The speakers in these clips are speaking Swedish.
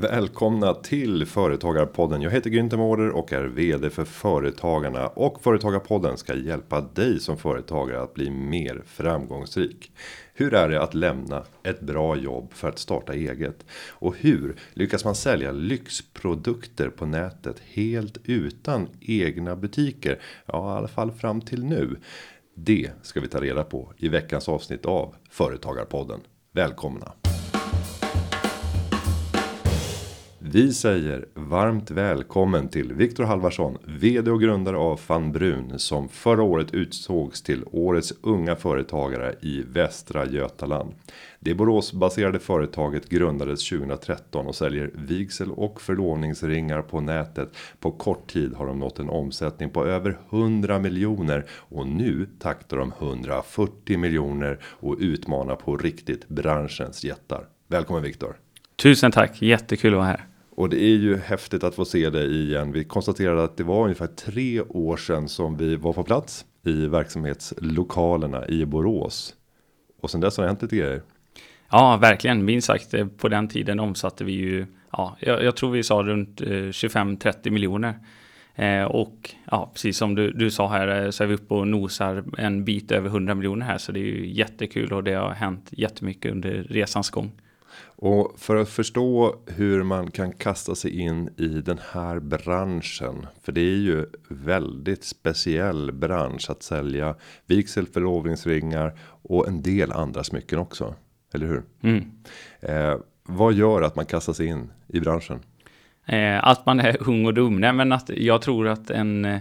Välkomna till Företagarpodden. Jag heter Günther Mårder och är VD för Företagarna. Och Företagarpodden ska hjälpa dig som företagare att bli mer framgångsrik. Hur är det att lämna ett bra jobb för att starta eget? Och hur lyckas man sälja lyxprodukter på nätet helt utan egna butiker? Ja, i alla fall fram till nu. Det ska vi ta reda på i veckans avsnitt av Företagarpodden. Välkomna! Vi säger varmt välkommen till Viktor Halvarsson, vd och grundare av Van Brun som förra året utsågs till årets unga företagare i Västra Götaland. Det Boråsbaserade företaget grundades 2013 och säljer vigsel och förlovningsringar på nätet. På kort tid har de nått en omsättning på över 100 miljoner och nu taktar de 140 miljoner och utmanar på riktigt branschens jättar. Välkommen Viktor! Tusen tack, jättekul att vara här. Och det är ju häftigt att få se dig igen. Vi konstaterade att det var ungefär tre år sedan som vi var på plats i verksamhetslokalerna i Borås. Och sen dess har det hänt lite grejer. Ja, verkligen. Minst sagt, eh, på den tiden omsatte vi ju, ja, jag, jag tror vi sa runt eh, 25-30 miljoner. Eh, och ja, precis som du, du sa här eh, så är vi uppe och nosar en bit över 100 miljoner här. Så det är ju jättekul och det har hänt jättemycket under resans gång. Och för att förstå hur man kan kasta sig in i den här branschen. För det är ju väldigt speciell bransch att sälja vigsel, förlovningsringar och en del andra smycken också. Eller hur? Mm. Eh, vad gör att man kastar sig in i branschen? Eh, att man är ung och dum. Nej, men att jag tror att en eh,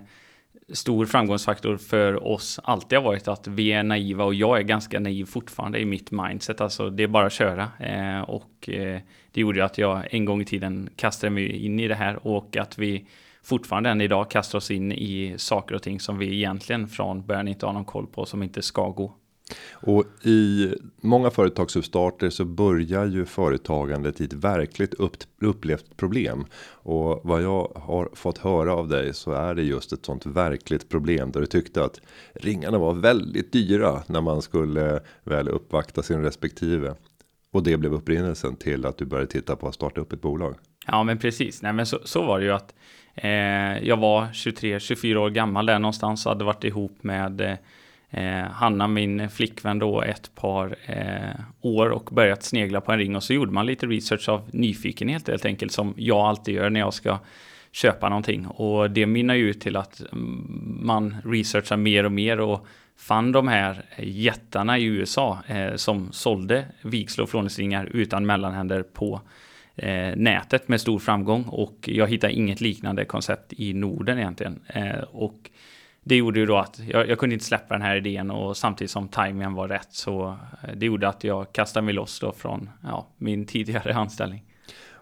stor framgångsfaktor för oss alltid har varit att vi är naiva och jag är ganska naiv fortfarande i mitt mindset. Alltså det är bara att köra. Eh, och eh, det gjorde att jag en gång i tiden kastade mig in i det här och att vi fortfarande än idag kastar oss in i saker och ting som vi egentligen från början inte har någon koll på som inte ska gå. Och i många företagsuppstarter så börjar ju företagandet i ett verkligt upp, upplevt problem. Och vad jag har fått höra av dig så är det just ett sånt verkligt problem där du tyckte att ringarna var väldigt dyra när man skulle väl uppvakta sin respektive. Och det blev upprinnelsen till att du började titta på att starta upp ett bolag. Ja, men precis. Nej, men så, så var det ju att eh, jag var 23-24 år gammal där någonstans och hade varit ihop med eh, eh, Hanna, min flickvän då, ett par eh, år och börjat snegla på en ring och så gjorde man lite research av nyfikenhet helt enkelt som jag alltid gör när jag ska köpa någonting och det minnar ju ut till att mm, man researchar mer och mer och fann de här jättarna i USA eh, som sålde vigsel och förlovningsringar utan mellanhänder på eh, nätet med stor framgång och jag hittade inget liknande koncept i Norden egentligen. Eh, och det gjorde ju då att jag, jag, kunde inte släppa den här idén och samtidigt som timingen var rätt så eh, det gjorde att jag kastade mig loss då från ja, min tidigare anställning.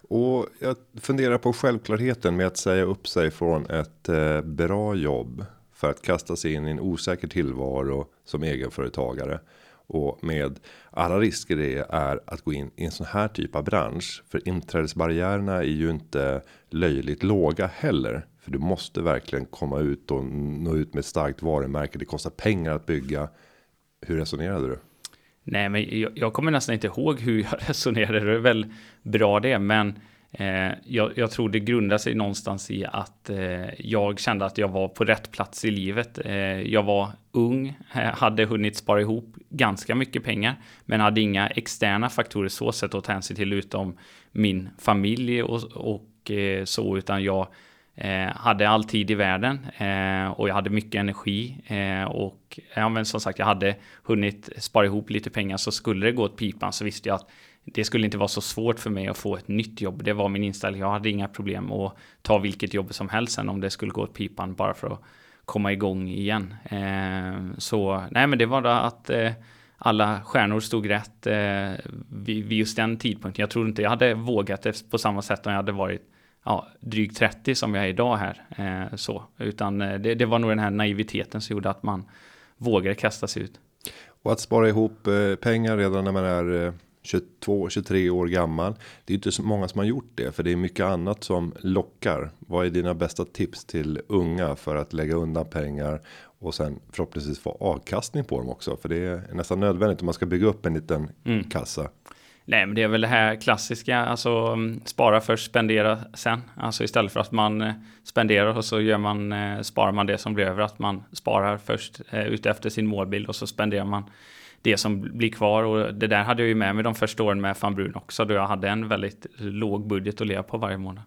Och jag funderar på självklarheten med att säga upp sig från ett eh, bra jobb för att kasta sig in i en osäker tillvaro som egenföretagare och med alla risker det är att gå in i en sån här typ av bransch för inträdesbarriärerna är ju inte löjligt låga heller för du måste verkligen komma ut och nå ut med ett starkt varumärke. Det kostar pengar att bygga. Hur resonerade du? Nej, men jag, jag kommer nästan inte ihåg hur jag resonerade. Det är väl bra det, men eh, jag, jag, tror det grundar sig någonstans i att eh, jag kände att jag var på rätt plats i livet. Eh, jag var ung, eh, hade hunnit spara ihop ganska mycket pengar, men hade inga externa faktorer så sett att ta hänsyn till utom min familj och, och eh, så, utan jag Eh, hade all tid i världen eh, och jag hade mycket energi eh, och ja, men som sagt, jag hade hunnit spara ihop lite pengar så skulle det gå åt pipan så visste jag att det skulle inte vara så svårt för mig att få ett nytt jobb. Det var min inställning. Jag hade inga problem att ta vilket jobb som helst sen om det skulle gå åt pipan bara för att komma igång igen. Eh, så nej, men det var då att eh, alla stjärnor stod rätt eh, vid, vid just den tidpunkten. Jag tror inte jag hade vågat det på samma sätt om jag hade varit ja, drygt 30 som jag är idag här. Eh, så. Utan eh, det, det, var nog den här naiviteten som gjorde att man vågade kasta sig ut. Och att spara ihop eh, pengar redan när man är 22, 23 år gammal. Det är inte så många som har gjort det. För det är mycket annat som lockar. Vad är dina bästa tips till unga för att lägga undan pengar. Och sen förhoppningsvis få avkastning på dem också. För det är nästan nödvändigt om man ska bygga upp en liten mm. kassa. Nej, men det är väl det här klassiska, alltså mm, spara först, spendera sen. Alltså istället för att man eh, spenderar och så gör man, eh, sparar man det som blir över, att man sparar först eh, utefter sin målbild och så spenderar man det som blir kvar. Och det där hade jag ju med mig de första åren med Fan Brun också, då jag hade en väldigt låg budget att leva på varje månad.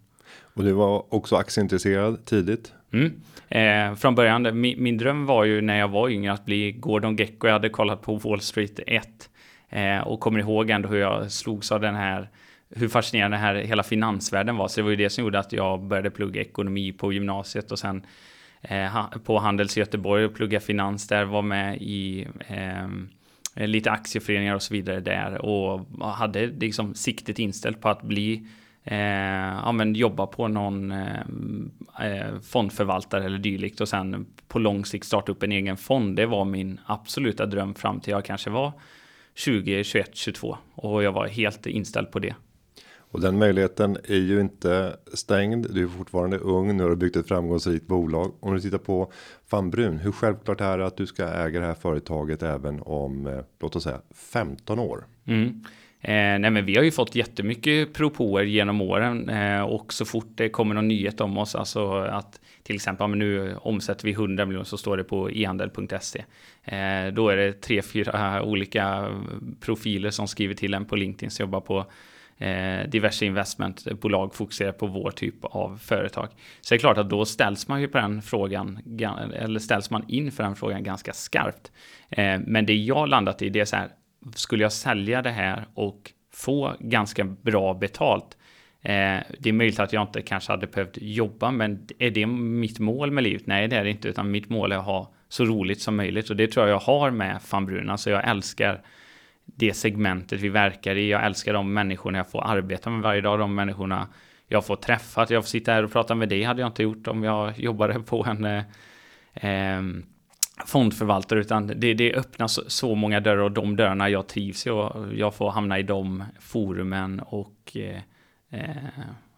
Och du var också aktieintresserad tidigt? Mm. Eh, från början, min, min, dröm var ju när jag var yngre att bli Gordon Gecko. Jag hade kollat på Wall Street 1 eh, och kommer ihåg ändå hur jag slogs av den här hur fascinerande den här hela finansvärlden var. Så det var ju det som gjorde att jag började plugga ekonomi på gymnasiet och sen eh, på Handels i Göteborg och plugga finans där, var med i eh, lite aktieföreningar och så vidare där och hade liksom siktet inställt på att bli eh, ja, men jobba på någon eh, eh fondförvaltare eller dylikt och sen på lång sikt starta upp en egen fond. Det var min absoluta dröm fram till jag kanske var 20, 21, 22 och jag var helt inställd på det. Och den möjligheten är ju inte stängd. Du är fortfarande ung. Nu har du byggt ett framgångsrikt bolag. Om du tittar på Fanbrun, hur självklart är det att du ska äga det här företaget även om eh, låt oss säga 15 år? Mm. Eh, nej men vi har ju fått jättemycket propåer genom åren eh, och så fort det kommer någon nyhet om oss, alltså att till exempel om nu omsätter vi 100 miljoner så står det på ehandel.se. Eh, då är det tre, fyra olika profiler som skriver till en på LinkedIn som jobbar på Eh, diverse investmentbolag fokuserar på vår typ av företag. Så det är klart att då ställs man ju på den frågan, eller ställs man inför den frågan ganska skarpt. Eh, men det jag landat i det är så här, skulle jag sälja det här och få ganska bra betalt, eh, det är möjligt att jag inte kanske hade behövt jobba, men är det mitt mål med livet? Nej, det är det inte, utan mitt mål är att ha så roligt som möjligt och det tror jag jag har med Fanbrun. Alltså jag älskar det segmentet vi verkar i. Jag älskar de människorna jag får arbeta med varje dag, de människorna jag får träffa. Att jag får sitta här och prata med dig hade jag inte gjort om jag jobbade på en eh, ehm, fondförvaltare utan det, det öppnar så, så, många dörrar och de dörrarna jag trivs i och jag får hamna i de forumen och eh, eh,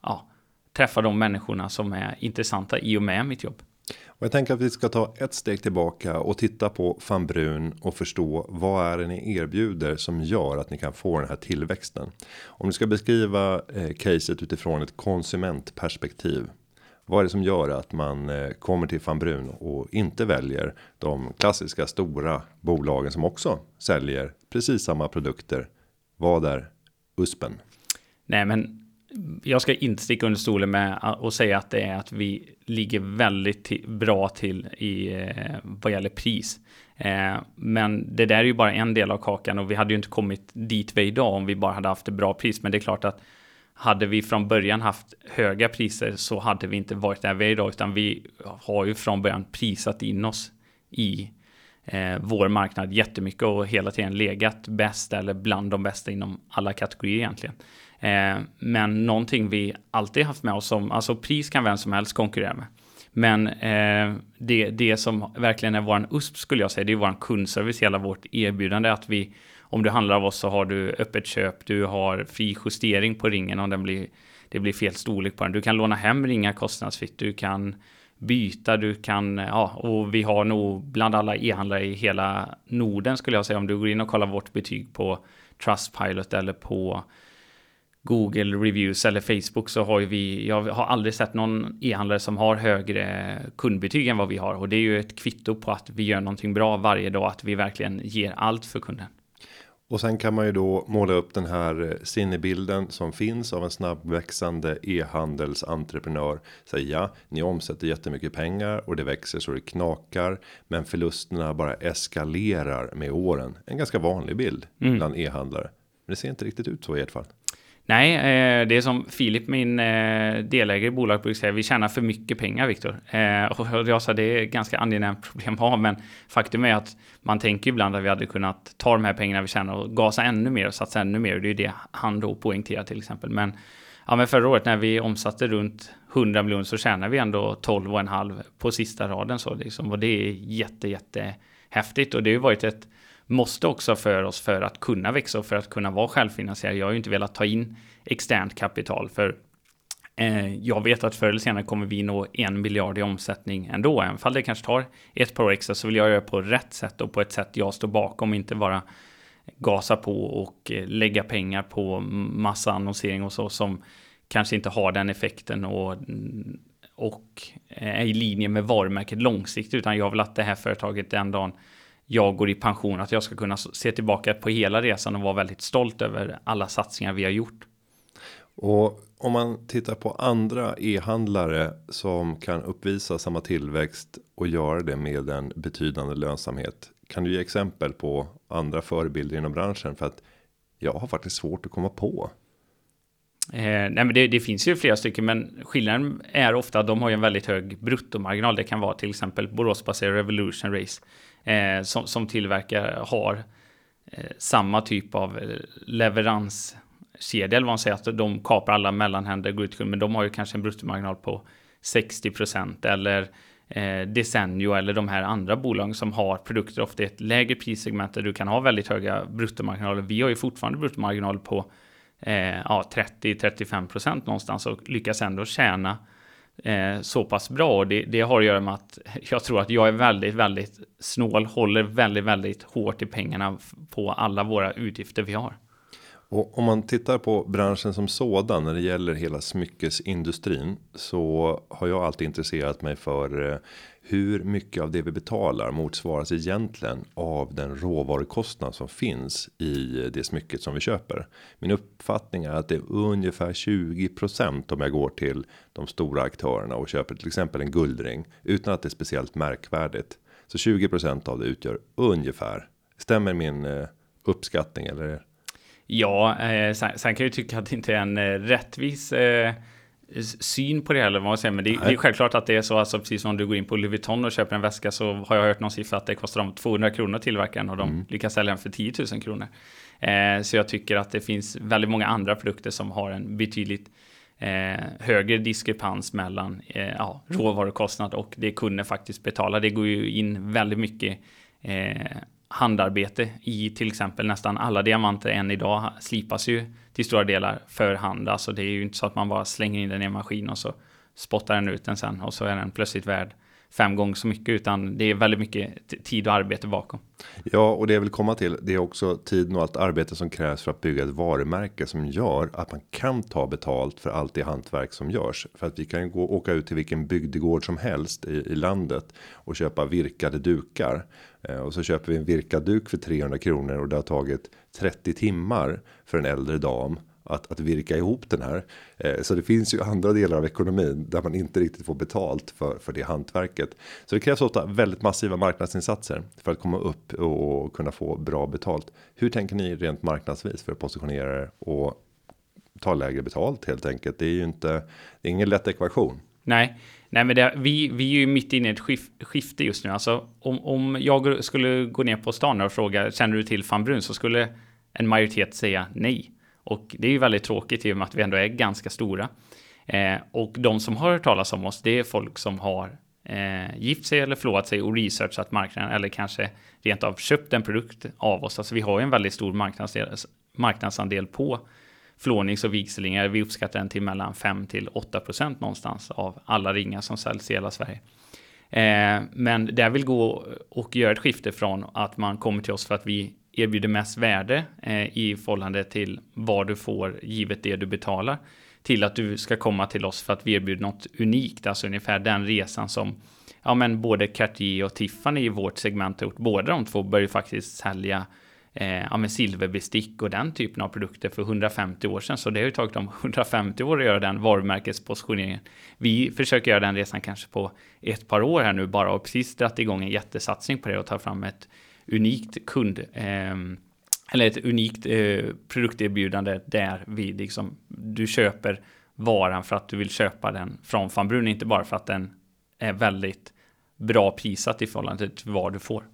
ja, träffa de människorna som är intressanta i och med mitt jobb. Och jag tänker att vi ska ta ett steg tillbaka och titta på van Brun och förstå vad är det ni erbjuder som gör att ni kan få den här tillväxten. Om du ska beskriva eh, caset utifrån ett konsumentperspektiv. Vad är det som gör att man eh, kommer till van Brun och inte väljer de klassiska stora bolagen som också säljer precis samma produkter? Vad är USPen? Nej, men jag ska inte sticka under stolen med och säga att det är att vi ligger väldigt bra till i eh, vad gäller pris. Eh, men det där är ju bara en del av kakan och vi hade ju inte kommit dit vi är idag om vi bara hade haft ett bra pris. Men det är klart att hade vi från början haft höga priser så hade vi inte varit där vi är idag, utan vi har ju från början prisat in oss i eh, vår marknad jättemycket och hela tiden legat bäst eller bland de bästa inom alla kategorier egentligen. Eh, men någonting vi alltid haft med oss som, alltså pris kan vem som helst konkurrera med. Men eh, det, det som verkligen är våran USP skulle jag säga, det är våran kundservice, hela vårt erbjudande att vi om du handlar av oss så har du öppet köp, du har fri justering på ringen om den blir, det blir fel storlek på den. Du kan låna hem ringar kostnadsfritt, du kan byta, du kan, ja, och vi har nog bland alla e-handlare i hela Norden skulle jag säga, om du går in och kollar vårt betyg på Trustpilot eller på Google Reviews eller Facebook så har ju vi, jag har aldrig sett någon e-handlare som har högre kundbetyg än vad vi har och det är ju ett kvitto på att vi gör någonting bra varje dag, att vi verkligen ger allt för kunden. Och sen kan man ju då måla upp den här eh, sinnebilden som finns av en snabbväxande e-handelsentreprenör. Säga ni omsätter jättemycket pengar och det växer så det knakar. Men förlusterna bara eskalerar med åren. En ganska vanlig bild mm. bland e-handlare. Men det ser inte riktigt ut så i ert fall. Nej, eh, det är som Filip, min eh, delägare i bolaget, brukar säga. Vi tjänar för mycket pengar, Viktor. Eh, och jag sa det är ett ganska angenämt problem att ha, men faktum är att man tänker ibland att vi hade kunnat ta de här pengarna vi tjänar och gasa ännu mer och satsa ännu mer. Och det är det han då poängterar till exempel. Men, ja, men förra året när vi omsatte runt 100 miljoner så tjänar vi ändå 12,5 på sista raden. Så liksom, och det är jätte, jätte häftigt. Och det har ju varit ett måste också för oss för att kunna växa och för att kunna vara självfinansierad. Jag har ju inte velat ta in externt kapital för eh, jag vet att förr eller senare kommer vi nå en miljard i omsättning ändå. Även fall det kanske tar ett par år extra så vill jag göra det på rätt sätt och på ett sätt jag står bakom, inte bara gasa på och eh, lägga pengar på massa annonsering och så som kanske inte har den effekten och, och eh, är i linje med varumärket långsiktigt utan jag vill att det här företaget den dagen jag går i pension att jag ska kunna se tillbaka på hela resan och vara väldigt stolt över alla satsningar vi har gjort. Och om man tittar på andra e-handlare som kan uppvisa samma tillväxt och göra det med en betydande lönsamhet. Kan du ge exempel på andra förebilder inom branschen för att jag har faktiskt svårt att komma på. Eh, nej, men det, det, finns ju flera stycken, men skillnaden är ofta att de har ju en väldigt hög bruttomarginal. Det kan vara till exempel Boråsbaserad Revolution Race eh, som, som tillverkare har eh, samma typ av eh, leveranskedja. eller vad man säger, att de kapar alla mellanhänder, går ut men de har ju kanske en bruttomarginal på 60 procent eller eh, Desenio eller de här andra bolagen som har produkter ofta i ett lägre prissegment där du kan ha väldigt höga bruttomarginaler. Vi har ju fortfarande bruttomarginal på eh, ja, 30-35 procent någonstans och lyckas ändå tjäna eh, så pass bra. Och det, det, har att göra med att jag tror att jag är väldigt, väldigt snål, håller väldigt, väldigt hårt i pengarna på alla våra utgifter vi har. Och om man tittar på branschen som sådan när det gäller hela smyckesindustrin så har jag alltid intresserat mig för eh, hur mycket av det vi betalar motsvaras egentligen av den råvarukostnad som finns i det smycket som vi köper. Min uppfattning är att det är ungefär 20% om jag går till de stora aktörerna och köper till exempel en guldring utan att det är speciellt märkvärdigt. Så 20% av det utgör ungefär. Stämmer min eh, uppskattning eller? Ja, eh, sen, sen, kan jag tycka att det inte är en eh, rättvis eh, syn på det eller vad man säger. Men det, det, är självklart att det är så, alltså precis som om du går in på Louis Vuitton och köper en väska så har jag hört någon siffra att det kostar dem 200 kronor att tillverka den och de mm. lyckas sälja den för 10 000 kronor. Eh, så jag tycker att det finns väldigt många andra produkter som har en betydligt eh, högre diskrepans mellan eh, ja, råvarukostnad och det kunden faktiskt betalar. Det går ju in väldigt mycket eh, handarbete i till exempel nästan alla diamanter än idag slipas ju till stora delar för hand. Alltså det är ju inte så att man bara slänger in den i en maskin och så spottar den ut den sen och så är den plötsligt värd fem gånger så mycket utan det är väldigt mycket tid och arbete bakom. Ja, och det jag vill komma till. Det är också tiden och allt arbete som krävs för att bygga ett varumärke som gör att man kan ta betalt för allt det hantverk som görs för att vi kan gå åka ut till vilken bygdegård som helst i, i landet och köpa virkade dukar eh, och så köper vi en virkad duk för 300 kronor och det har tagit 30 timmar för en äldre dam att, att virka ihop den här. Eh, så det finns ju andra delar av ekonomin där man inte riktigt får betalt för, för det hantverket. Så det krävs ofta väldigt massiva marknadsinsatser för att komma upp och kunna få bra betalt. Hur tänker ni rent marknadsvis för att positionera er och ta lägre betalt helt enkelt? Det är ju inte, det är ingen lätt ekvation. Nej, nej, men det, vi, vi är ju mitt inne i ett skif, skifte just nu. Alltså om, om jag skulle gå ner på stan och fråga känner du till van Brun så skulle en majoritet säga nej. Och det är ju väldigt tråkigt i och med att vi ändå är ganska stora. Eh, och de som har hört talas om oss, det är folk som har eh, gift sig eller förlovat sig och researchat marknaden eller kanske rent av köpt en produkt av oss. Alltså vi har ju en väldigt stor marknadsandel, marknadsandel på flånings och vigselringar. Vi uppskattar den till mellan 5 till 8 procent någonstans av alla ringar som säljs i hela Sverige. Eh, men där vill gå och göra ett skifte från att man kommer till oss för att vi erbjuder mest värde eh, i förhållande till vad du får givet det du betalar till att du ska komma till oss för att vi erbjuder något unikt, alltså ungefär den resan som ja, men både Cartier och Tiffany i vårt segment har gjort. Båda de två börjar faktiskt sälja eh, ja, men silverbestick och den typen av produkter för 150 år sedan. Så det har ju tagit dem 150 år att göra den varumärkespositioneringen. Vi försöker göra den resan kanske på ett par år här nu bara och precis dragit igång en jättesatsning på det och ta fram ett unikt kund eh, eller ett unikt eh, produkterbjudande där vi liksom du köper varan för att du vill köpa den från fanbrun inte bara för att den är väldigt bra prissatt i förhållande till typ vad du får.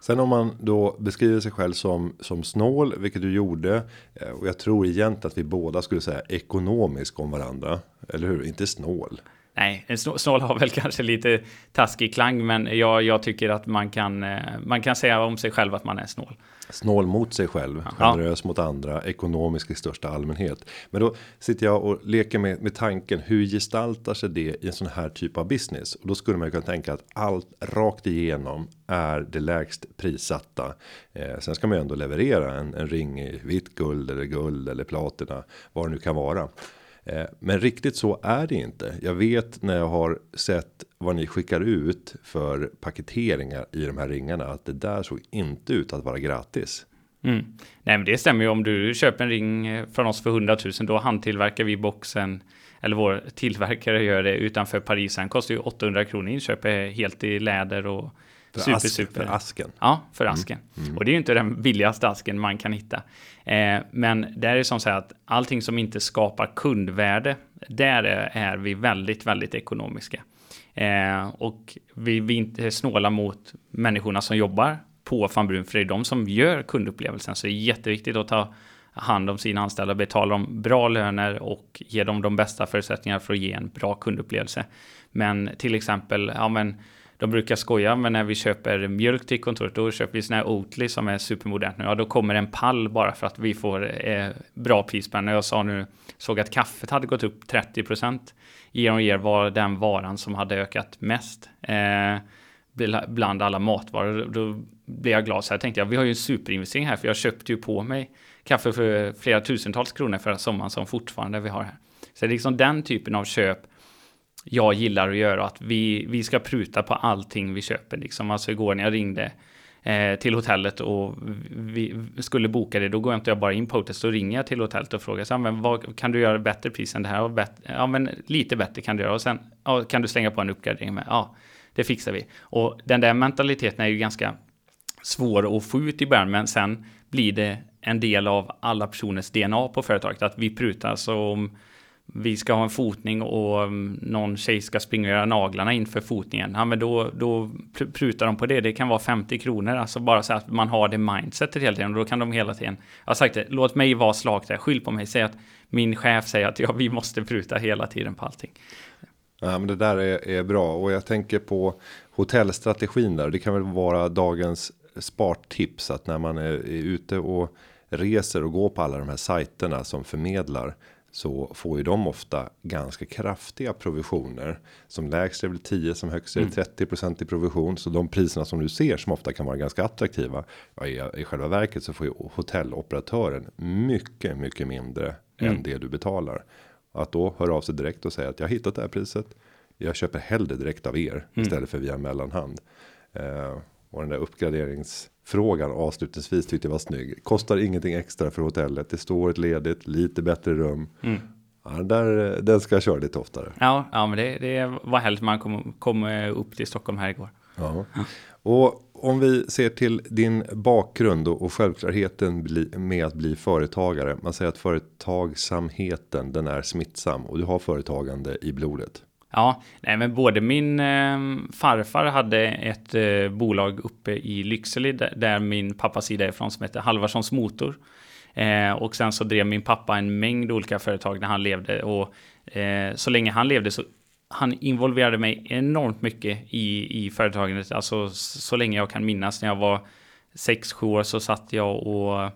Sen om man då beskriver sig själv som som snål, vilket du gjorde eh, och jag tror egentligen att vi båda skulle säga ekonomisk om varandra, eller hur? Inte snål. Nej, snål har väl kanske lite taskig klang, men jag, jag tycker att man kan, eh, man kan säga om sig själv att man är snål. Snål mot sig själv, generös ja. mot andra, ekonomisk i största allmänhet. Men då sitter jag och leker med, med tanken, hur gestaltar sig det i en sån här typ av business? Och då skulle man kunna tänka att allt rakt igenom är det lägst prissatta. Eh, sen ska man ju ändå leverera en, en ring i vitt guld eller guld eller platina, vad det nu kan vara. Eh, men riktigt så är det inte. Jag vet när jag har sett vad ni skickar ut för paketeringar i de här ringarna att det där såg inte ut att vara gratis. Mm. Nej, men det stämmer ju. Om du köper en ring eh, från oss för 100 000, då handtillverkar vi boxen. Eller vår tillverkare gör det utanför Paris. Den kostar ju 800 kronor inköp eh, helt i läder och super, ask, super. för asken? Ja, för mm. asken. Mm. Och det är ju inte den billigaste asken man kan hitta. Eh, men det är som så att allting som inte skapar kundvärde, där är vi väldigt, väldigt ekonomiska. Eh, och vi, vi inte snåla mot människorna som jobbar på Fanbrun, för det är de som gör kundupplevelsen. Så det är jätteviktigt att ta hand om sina anställda, betala dem bra löner och ge dem de bästa förutsättningarna för att ge en bra kundupplevelse. Men till exempel, ja men de brukar skoja, men när vi köper mjölk till kontoret, då köper vi sån här Oatly som är supermodernt nu. Ja, då kommer en pall bara för att vi får eh, bra pris på den. Jag sa nu, såg att kaffet hade gått upp 30 procent. Year on year var den varan som hade ökat mest. Eh, bland alla matvaror. Då blev jag glad. Så här tänkte jag, vi har ju en superinvestering här, för jag köpte ju på mig kaffe för flera tusentals kronor förra sommaren som fortfarande vi har här. Så det är liksom den typen av köp jag gillar att göra. Att vi, vi ska pruta på allting vi köper. Liksom. Alltså igår när jag ringde eh, till hotellet och vi skulle boka det, då går jag inte bara in på hotellet, då ringer jag till hotellet och frågar, så, men vad, kan du göra bättre pris än det här? Och bättre, ja, men lite bättre kan du göra. Och sen ja, kan du slänga på en uppgradering med. Ja, det fixar vi. Och den där mentaliteten är ju ganska svår att få ut i början, men sen blir det en del av alla personers DNA på företaget, att vi prutar. Så om vi ska ha en fotning och mm, någon tjej ska springa och göra naglarna inför fotningen. Ja, men då, då prutar de på det. Det kan vara 50 kronor. Alltså bara så att man har det mindsetet hela tiden. Och då kan de hela tiden. Jag har sagt det, låt mig vara slagträ. Skyll på mig. Säg att min chef säger att ja, vi måste pruta hela tiden på allting. Ja, men det där är, är bra. Och jag tänker på hotellstrategin där. Det kan väl vara dagens spartips. Att när man är, är ute och reser och går på alla de här sajterna som förmedlar så får ju de ofta ganska kraftiga provisioner som lägst är väl 10 som högst är det 30 mm. i provision. Så de priserna som du ser som ofta kan vara ganska attraktiva. Ja, i, i själva verket så får ju hotelloperatören mycket, mycket mindre mm. än det du betalar. Att då höra av sig direkt och säga att jag har hittat det här priset. Jag köper hellre direkt av er mm. istället för via mellanhand. Eh, och den där uppgraderingsfrågan avslutningsvis tyckte jag var snygg. Kostar ingenting extra för hotellet. Det står ett ledigt, lite bättre rum. Mm. Ja, där, den ska jag köra lite oftare. Ja, ja men det, det var härligt. Man kom, kom upp till Stockholm här igår. Ja. Och om vi ser till din bakgrund och, självklarheten med att bli företagare. Man säger att företagsamheten den är smittsam och du har företagande i blodet. Ja, nej, men både min eh, farfar hade ett eh, bolag uppe i Lycksele där, där min pappas sida är ifrån som heter Halvarssons Motor. Eh, och sen så drev min pappa en mängd olika företag när han levde och eh, så länge han levde så han involverade mig enormt mycket i, i företagandet. Alltså så länge jag kan minnas när jag var 6-7 år så satt jag och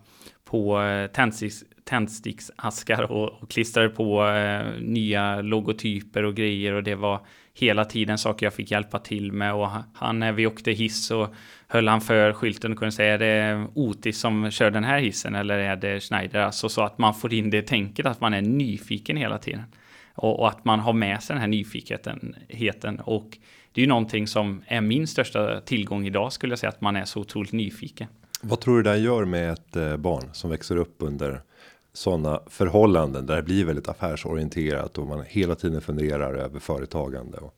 på eh, tändsticks tändsticksaskar och, och klistrade på eh, nya logotyper och grejer och det var hela tiden saker jag fick hjälpa till med och han när vi åkte hiss och höll han för skylten och kunde säga är det Otis som kör den här hissen eller är det Schneider? Alltså så att man får in det tänket att man är nyfiken hela tiden och, och att man har med sig den här nyfikenheten och det är ju någonting som är min största tillgång idag skulle jag säga att man är så otroligt nyfiken. Vad tror du det gör med ett eh, barn som växer upp under sådana förhållanden där det blir väldigt affärsorienterat och man hela tiden funderar över företagande. Och...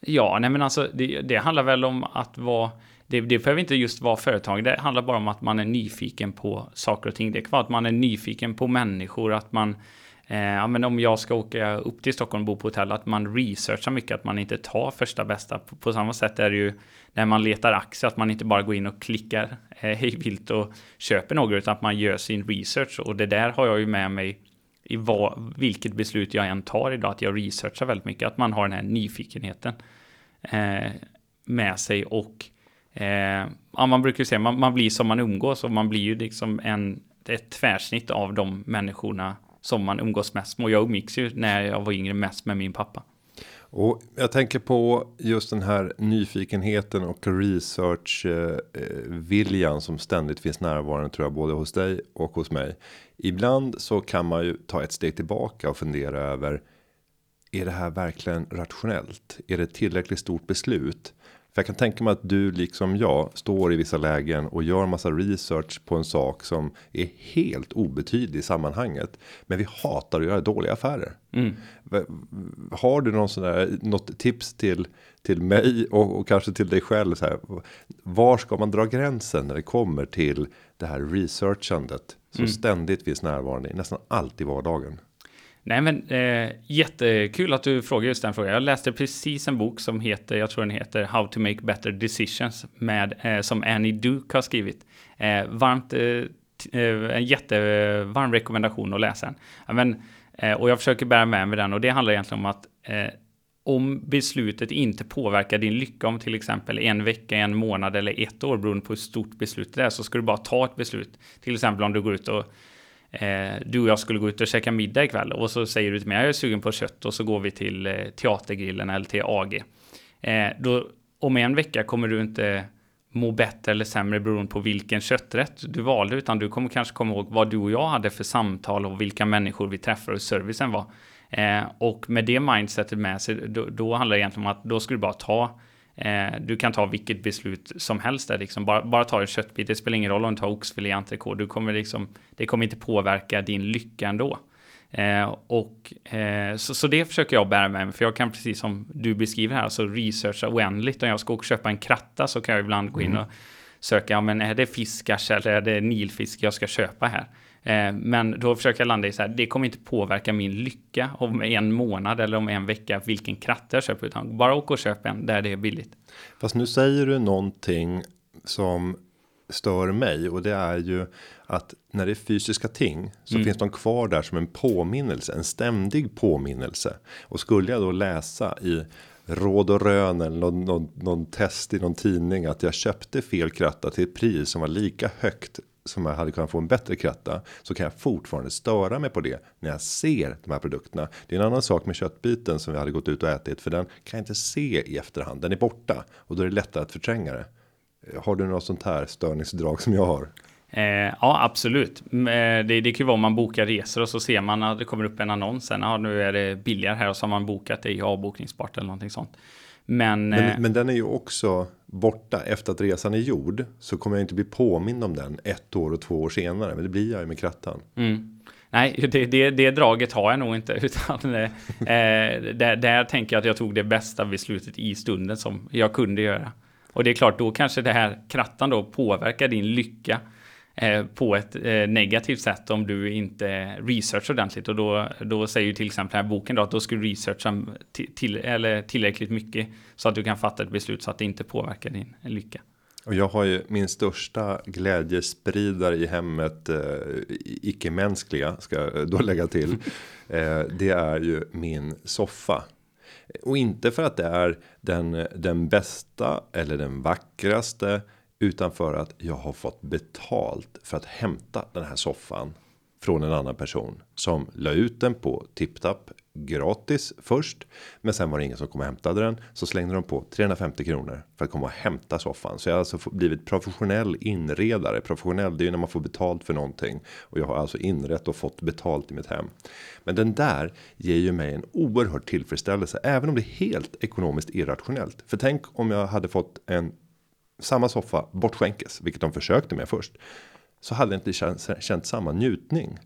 Ja, nej men alltså det, det handlar väl om att vara det, det behöver inte just vara företag. Det handlar bara om att man är nyfiken på saker och ting. Det kan vara att man är nyfiken på människor, att man Eh, ja, men om jag ska åka upp till Stockholm och bo på hotell, att man researchar mycket, att man inte tar första bästa. På, på samma sätt är det ju när man letar aktier, att man inte bara går in och klickar eh, hej vilt och köper några, utan att man gör sin research. Och det där har jag ju med mig i vad, vilket beslut jag än tar idag, att jag researchar väldigt mycket, att man har den här nyfikenheten eh, med sig och eh, ja, man brukar ju säga man, man blir som man umgås och man blir ju liksom en, ett tvärsnitt av de människorna som man umgås mest med. Och jag umgicks ju när jag var yngre mest med min pappa. Och jag tänker på just den här nyfikenheten och research eh, eh, viljan som ständigt finns närvarande tror jag både hos dig och hos mig. Ibland så kan man ju ta ett steg tillbaka och fundera över. Är det här verkligen rationellt? Är det ett tillräckligt stort beslut? För jag kan tänka mig att du liksom jag står i vissa lägen och gör massa research på en sak som är helt obetydlig i sammanhanget. Men vi hatar att göra dåliga affärer. Mm. Har du någon sån där något tips till till mig och, och kanske till dig själv så här. Var ska man dra gränsen när det kommer till det här researchandet som mm. ständigt finns närvarande i nästan allt i vardagen? Nej, men eh, jättekul att du frågar just den frågan. Jag läste precis en bok som heter, jag tror den heter How to make better decisions med eh, som Annie Duke har skrivit. Eh, varmt, eh, eh en jättevarm rekommendation att läsa den. Ja, men, eh, och jag försöker bära med mig den och det handlar egentligen om att eh, om beslutet inte påverkar din lycka om till exempel en vecka, en månad eller ett år beroende på hur stort beslutet är så ska du bara ta ett beslut. Till exempel om du går ut och eh, du och jag skulle gå ut och käka middag ikväll och så säger du till mig jag är sugen på kött och så går vi till eh, Teatergrillen eller till AG. Eh, då, om en vecka kommer du inte må bättre eller sämre beroende på vilken kötträtt du valde, utan du kommer kanske komma ihåg vad du och jag hade för samtal och vilka människor vi träffade och servicen var. Eh, och med det mindsetet med sig, då, då handlar det egentligen om att då ska du bara ta Eh, du kan ta vilket beslut som helst där, liksom. bara, bara ta en köttbit. Det spelar ingen roll om du tar oxfilé, entrecote. Du kommer liksom, det kommer inte påverka din lycka ändå. Eh, och, eh, så, så, det försöker jag bära med mig, för jag kan precis som du beskriver här, alltså researcha oändligt. Om jag ska köpa en kratta så kan jag ibland gå in mm. och söka, ja, men är det fiskars eller är det nilfisk jag ska köpa här? Eh, men då försöker jag landa i så här, det kommer inte påverka min lycka om en månad eller om en vecka vilken kratta jag köper, utan bara åka och köpa en där det är billigt. Fast nu säger du någonting som stör mig och det är ju att när det är fysiska ting så mm. finns de kvar där som en påminnelse, en ständig påminnelse. Och skulle jag då läsa i råd och rön eller någon, någon, någon test i någon tidning att jag köpte fel kratta till ett pris som var lika högt som jag hade kunnat få en bättre kratta så kan jag fortfarande störa mig på det när jag ser de här produkterna. Det är en annan sak med köttbiten som vi hade gått ut och ätit för den kan jag inte se i efterhand. Den är borta och då är det lättare att förtränga det. Eh, har du något sånt här störningsdrag som jag har? Eh, ja, absolut. Eh, det, det kan ju vara om man bokar resor och så ser man att det kommer upp en annons. Sen, ja, nu är det billigare här och så har man bokat det i avbokningsbart eller någonting sånt. Men, men, eh, men, den är ju också borta efter att resan är gjord. Så kommer jag inte bli påmind om den ett år och två år senare. Men det blir jag ju med krattan. Mm. Nej, det, det, det draget har jag nog inte. Utan eh, där, där tänker jag att jag tog det bästa beslutet i stunden som jag kunde göra. Och det är klart, då kanske det här krattan då påverkar din lycka Eh, på ett eh, negativt sätt om du inte researchar ordentligt. Och då, då säger ju till exempel den här boken då att då ska du researcha till, eller tillräckligt mycket så att du kan fatta ett beslut så att det inte påverkar din lycka. Och jag har ju min största glädjespridare i hemmet, eh, icke-mänskliga ska jag då lägga till. eh, det är ju min soffa. Och inte för att det är den, den bästa eller den vackraste utan för att jag har fått betalt för att hämta den här soffan från en annan person som la ut den på TipTap gratis först. Men sen var det ingen som kom och hämtade den så slängde de på 350 kronor för att komma och hämta soffan. Så jag har alltså blivit professionell inredare. Professionell, det är ju när man får betalt för någonting och jag har alltså inrett och fått betalt i mitt hem. Men den där ger ju mig en oerhörd tillfredsställelse, även om det är helt ekonomiskt irrationellt. För tänk om jag hade fått en samma soffa bortskänkes, vilket de försökte med först, så hade jag inte känt, känt samma njutning.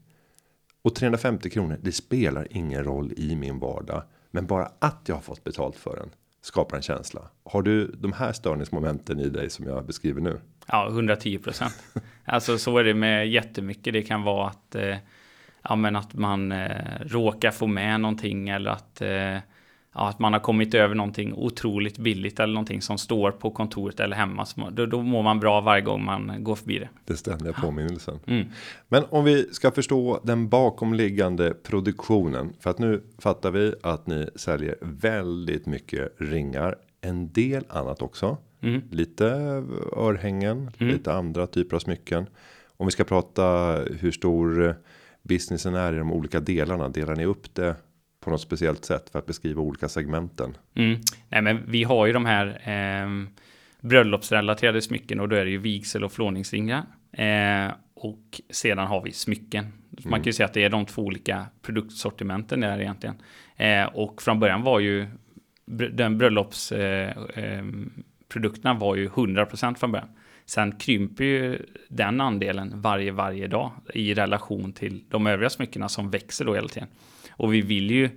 Och 350 kronor, det spelar ingen roll i min vardag, men bara att jag har fått betalt för den skapar en känsla. Har du de här störningsmomenten i dig som jag beskriver nu? Ja, 110 procent. alltså så är det med jättemycket. Det kan vara att, eh, ja, men att man eh, råkar få med någonting eller att eh, ja, att man har kommit över någonting otroligt billigt eller någonting som står på kontoret eller hemma. Då, då mår man bra varje gång man går förbi det. Det ständiga påminnelsen. Mm. Men om vi ska förstå den bakomliggande produktionen. För att nu fattar vi att ni säljer väldigt mycket ringar. En del annat också. Mm. Lite örhängen, mm. lite andra typer av smycken. Om vi ska prata hur stor businessen är i de olika delarna. Delar ni upp det på något speciellt sätt för att beskriva olika segmenten? Mm. Nej, men vi har ju de här eh, bröllopsrelaterade smycken och då är det ju vigsel och flåningsringar. Eh, och sedan har vi smycken. Mm. Man kan ju säga att det är de två olika produktsortimenten där egentligen. Eh, och från början var ju den bröllopsprodukterna eh, var ju 100% från början. Sen krymper ju den andelen varje, varje dag i relation till de övriga smyckena som växer då hela tiden. Och vi vill ju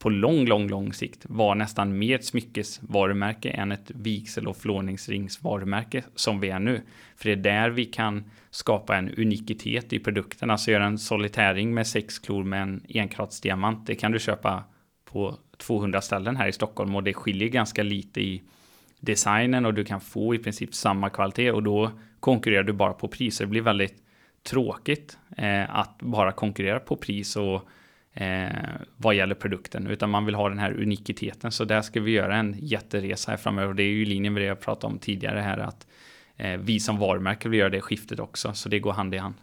på lång, lång, lång sikt vara nästan mer ett smyckesvarumärke än ett vigsel och flåningsringsvarumärke som vi är nu. För det är där vi kan skapa en unikitet i produkten. Alltså göra en solitärring med sex klor med en enkratsdiamant. Det kan du köpa på 200 ställen här i Stockholm och det skiljer ganska lite i designen och du kan få i princip samma kvalitet och då konkurrerar du bara på pris. Det blir väldigt tråkigt eh, att bara konkurrera på pris och eh, vad gäller produkten, utan man vill ha den här unikiteten. Så där ska vi göra en jätteresa här framöver och det är ju i linje med det jag pratade om tidigare här att eh, vi som varumärke vill göra det skiftet också, så det går hand i hand.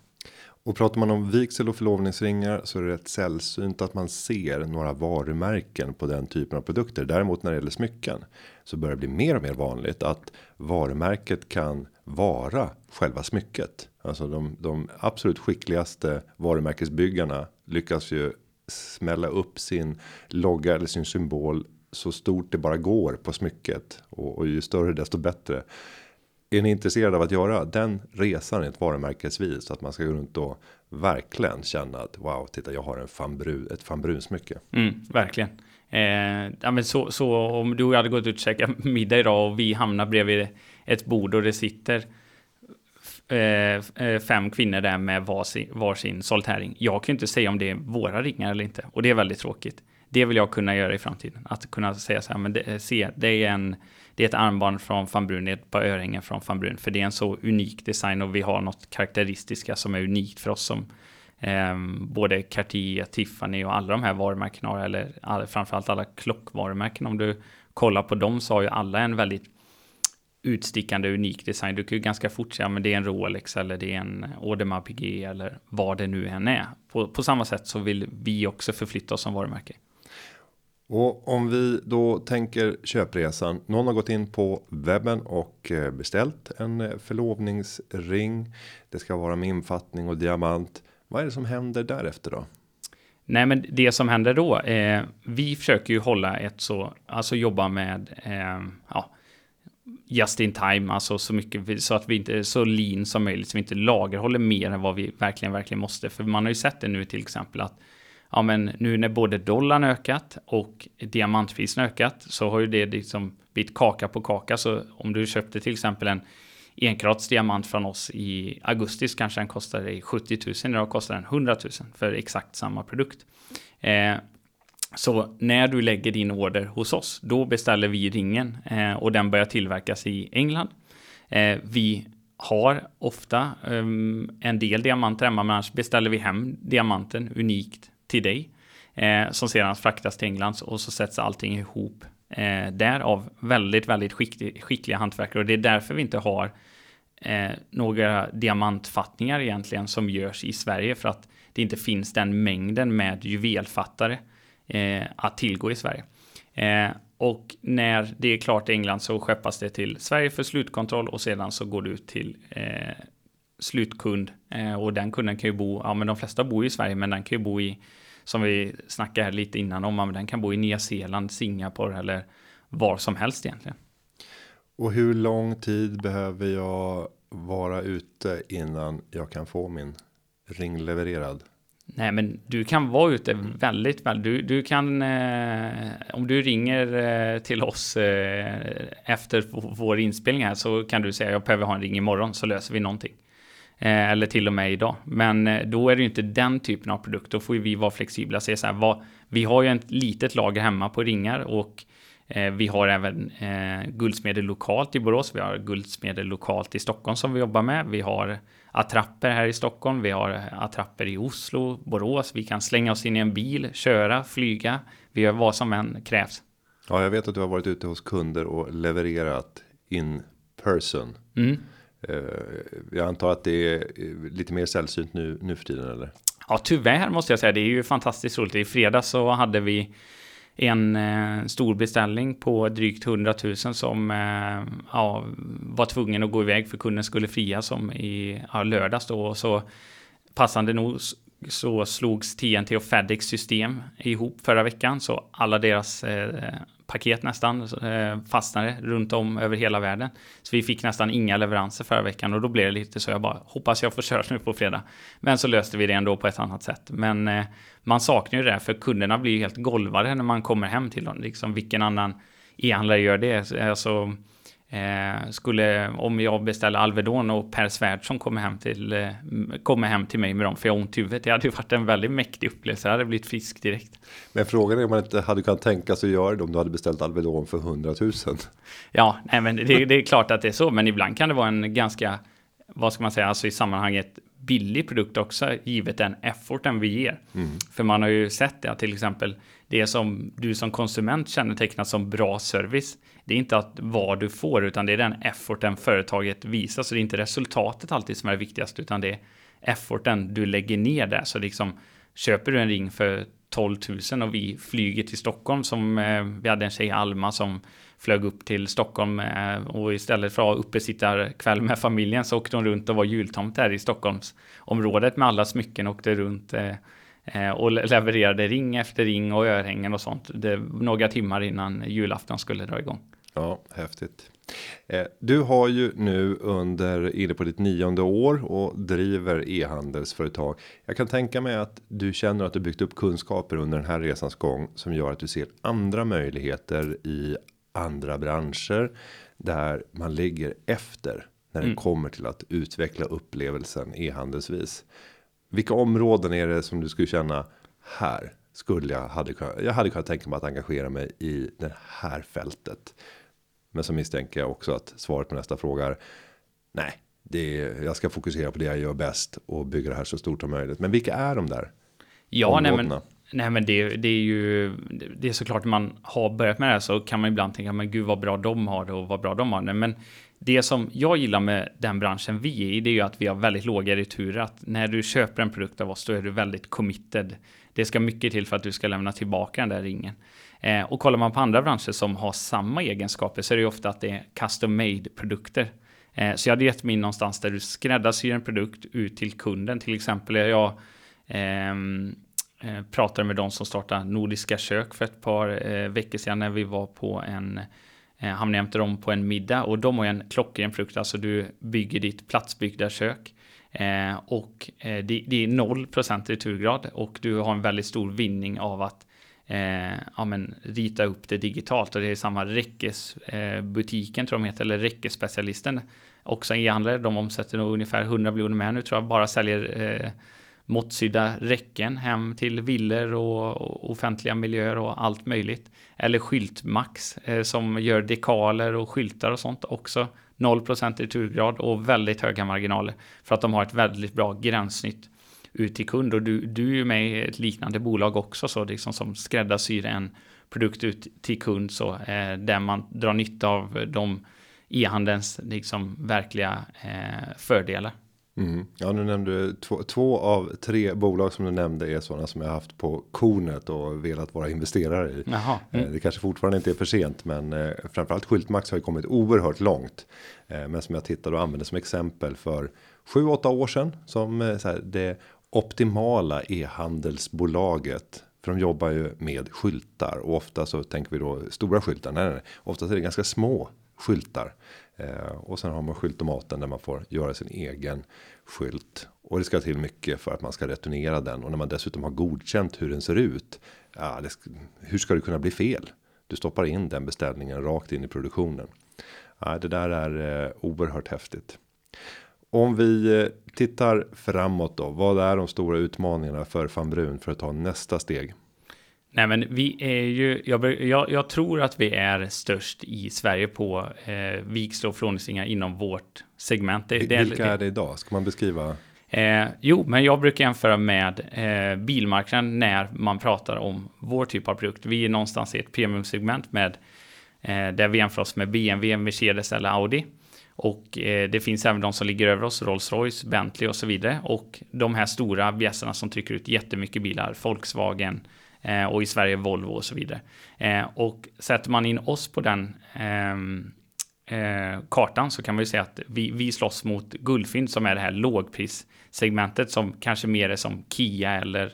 Och pratar man om vigsel och förlovningsringar så är det rätt sällsynt att man ser några varumärken på den typen av produkter. Däremot när det gäller smycken så börjar det bli mer och mer vanligt att varumärket kan vara själva smycket. Alltså de, de absolut skickligaste varumärkesbyggarna lyckas ju smälla upp sin logga eller sin symbol så stort det bara går på smycket och, och ju större desto bättre. Är ni intresserade av att göra den resan i ett varumärkesvis så att man ska gå runt och verkligen känna att wow, titta, jag har en fanbru, ett fanbrunsmycke. Mm, verkligen. Eh, ja, men så, så om du hade gått ut och käkat middag idag och vi hamnar bredvid ett bord och det sitter Eh, eh, fem kvinnor där med varsin, varsin soltäring. Jag kan ju inte säga om det är våra ringar eller inte och det är väldigt tråkigt. Det vill jag kunna göra i framtiden. Att kunna säga så här, men det, eh, se, det är en det är ett armband från van Brun, det är ett par örhängen från van Brun. För det är en så unik design och vi har något karaktäristiska som är unikt för oss som eh, både Cartier, Tiffany och alla de här varumärkena har, eller all, framförallt alla klockvarumärken. Om du kollar på dem så har ju alla en väldigt utstickande unik design. Du kan ju ganska fort säga men det är en Rolex eller det är en Audemars Piguet eller vad det nu än är. På, på samma sätt så vill vi också förflytta oss som varumärke. Och om vi då tänker köpresan. Någon har gått in på webben och eh, beställt en eh, förlovningsring. Det ska vara med infattning och diamant. Vad är det som händer därefter då? Nej, men det som händer då. Eh, vi försöker ju hålla ett så, alltså jobba med, eh, ja, just in time, alltså så mycket så att vi inte är så lean som möjligt, så vi inte lagerhåller mer än vad vi verkligen, verkligen måste. För man har ju sett det nu till exempel att ja, men nu när både dollarn ökat och diamantpriserna ökat så har ju det liksom blivit kaka på kaka. Så om du köpte till exempel en enkrats diamant från oss i augusti så kanske den kostade dig 70 000. Idag kostar den 100 000 för exakt samma produkt. Eh, så när du lägger din order hos oss, då beställer vi ringen eh, och den börjar tillverkas i England. Eh, vi har ofta um, en del diamanter hemma, men annars beställer vi hem diamanten unikt till dig. Eh, som sedan fraktas till England och så sätts allting ihop eh, där av väldigt, väldigt skicklig, skickliga hantverkare. Och det är därför vi inte har eh, några diamantfattningar egentligen som görs i Sverige. För att det inte finns den mängden med juvelfattare eh, Eh, att tillgå i Sverige. Eh, och när det är klart i England så skeppas det till Sverige för slutkontroll och sedan så går det ut till eh, slutkund eh, och den kunden kan ju bo, ja men de flesta bor ju i Sverige men den kan ju bo i, som vi snackade här lite innan om, men den kan bo i Nya Zeeland, Singapore eller var som helst egentligen. Och hur lång tid behöver jag vara ute innan jag kan få min ring levererad? Nej, men du kan vara ute väldigt väl. Du, du kan, eh, om du ringer eh, till oss eh, efter vår inspelning här så kan du säga jag behöver ha en ring imorgon så löser vi någonting. Eh, eller till och med idag. Men eh, då är det ju inte den typen av produkt. Då får ju vi vara flexibla och säga så här, vad, vi har ju ett litet lager hemma på ringar och eh, vi har även eh, guldsmeder lokalt i Borås. Vi har guldsmeder lokalt i Stockholm som vi jobbar med. Vi har attrapper här i Stockholm. Vi har attrapper i Oslo, Borås. Vi kan slänga oss in i en bil, köra, flyga. Vi gör vad som än krävs. Ja, jag vet att du har varit ute hos kunder och levererat in person. Mm. Eh, jag antar att det är lite mer sällsynt nu, nu för tiden eller? Ja, tyvärr måste jag säga. Det är ju fantastiskt roligt. I fredags så hade vi en eh, stor beställning på drygt 100 000 som eh, ja, var tvungen att gå iväg för kunden skulle fria som i ja, lördags då. Och så passande nog så slogs TNT och Fedex system ihop förra veckan så alla deras eh, paket nästan eh, fastnade runt om över hela världen. Så vi fick nästan inga leveranser förra veckan och då blev det lite så jag bara hoppas jag får köra nu på fredag. Men så löste vi det ändå på ett annat sätt. Men eh, man saknar ju det för kunderna blir ju helt golvade när man kommer hem till dem. Liksom vilken annan e-handlare gör det? Alltså, Eh, skulle, om jag beställer Alvedon och Per Svärdson kommer hem till, eh, kommer hem till mig med dem för jag har ont i huvudet. Det hade ju varit en väldigt mäktig upplevelse. Jag hade blivit frisk direkt. Men frågan är om man inte hade kunnat tänka sig att göra det om du hade beställt Alvedon för 100 000. Ja, nej, men det, det, är klart att det är så. Men ibland kan det vara en ganska, vad ska man säga, alltså i sammanhanget billig produkt också, givet den efforten vi ger. Mm. För man har ju sett det, till exempel det som du som konsument kännetecknar som bra service det är inte att vad du får, utan det är den efforten företaget visar. Så det är inte resultatet alltid som är viktigast, utan det är efforten du lägger ner där. Så liksom köper du en ring för 12 000 och vi flyger till Stockholm som eh, vi hade en tjej Alma som flög upp till Stockholm eh, och istället för att ha uppesittarkväll med familjen så åkte hon runt och var jultomt där i Stockholmsområdet med alla smycken och åkte runt eh, och levererade ring efter ring och örhängen och sånt. Det, några timmar innan julafton skulle dra igång. Ja, häftigt. Eh, du har ju nu under inne på ditt nionde år och driver e-handelsföretag. Jag kan tänka mig att du känner att du byggt upp kunskaper under den här resans gång som gör att du ser andra möjligheter i andra branscher där man ligger efter när det mm. kommer till att utveckla upplevelsen e-handelsvis. Vilka områden är det som du skulle känna här skulle jag hade jag hade kunnat tänka mig att engagera mig i det här fältet. Men så misstänker jag också att svaret på nästa fråga är nej, det är, jag ska fokusera på det jag gör bäst och bygga det här så stort som möjligt. Men vilka är de där? Ja, nej men, nej men det, det är ju, det är såklart man har börjat med det här så kan man ibland tänka, men gud vad bra de har det och vad bra de har det. Men det som jag gillar med den branschen vi är i, det är ju att vi har väldigt låga returer. Att när du köper en produkt av oss, då är du väldigt committed. Det ska mycket till för att du ska lämna tillbaka den där ringen. Eh, och kollar man på andra branscher som har samma egenskaper så är det ju ofta att det är custom made produkter. Eh, så jag hade gett mig in någonstans där du skräddarsyr en produkt ut till kunden. Till exempel jag ehm, eh, pratade med de som startade Nordiska kök för ett par eh, veckor sedan när vi var på en eh, hamnade jämte dem på en middag och de har en klockren frukt, alltså du bygger ditt platsbyggda kök. Eh, och eh, det, det, är 0% returgrad och du har en väldigt stor vinning av att eh, ja, men, rita upp det digitalt. Och det är samma räckesbutiken eh, tror de heter, eller räckesspecialisten. Också en e-handlare, de omsätter nog ungefär 100 miljoner med nu tror jag, bara säljer eh, måttsydda räcken hem till villor och, offentliga miljöer och allt möjligt. Eller Skyltmax eh, som gör dekaler och skyltar och sånt också. 0% returgrad och väldigt höga marginaler för att de har ett väldigt bra gränssnitt ut till kund. Och du, du är ju med i ett liknande bolag också, så liksom som skräddarsyr en produkt ut till kund, så eh, där man drar nytta av de e-handelns liksom verkliga eh, fördelar. Mm. Ja, nu nämnde du två, två, av tre bolag som du nämnde är sådana som jag haft på kornet och velat vara investerare i. Jaha, eh, mm. Det kanske fortfarande inte är för sent, men eh, framförallt Skyltmax har ju kommit oerhört långt. Eh, men som jag tittade och använde som exempel för sju, åtta år sedan som så här, det optimala e-handelsbolaget. För de jobbar ju med skyltar och ofta så tänker vi då stora skyltar. Nej, nej, ofta är det ganska små skyltar. Eh, och sen har man skyltomaten där man får göra sin egen skylt. Och det ska till mycket för att man ska returnera den. Och när man dessutom har godkänt hur den ser ut. Ja, det, hur ska det kunna bli fel? Du stoppar in den beställningen rakt in i produktionen. Ja, det där är eh, oerhört häftigt. Om vi eh, tittar framåt då, vad är de stora utmaningarna för van Brun för att ta nästa steg? Nej, men vi är ju, jag, jag, jag tror att vi är störst i Sverige på eh, vikslar och frånlistningar inom vårt segment. Det, Vilka det, är det idag? Ska man beskriva? Eh, jo, men jag brukar jämföra med eh, bilmarknaden när man pratar om vår typ av produkt. Vi är någonstans i ett premiumsegment med eh, där vi jämför oss med BMW, Mercedes eller Audi. Och eh, det finns även de som ligger över oss, Rolls-Royce, Bentley och så vidare. Och de här stora bjässarna som trycker ut jättemycket bilar, Volkswagen eh, och i Sverige Volvo och så vidare. Eh, och sätter man in oss på den ehm, eh, kartan så kan man ju säga att vi, vi slåss mot Guldfynd som är det här lågprissegmentet som kanske mer är som Kia eller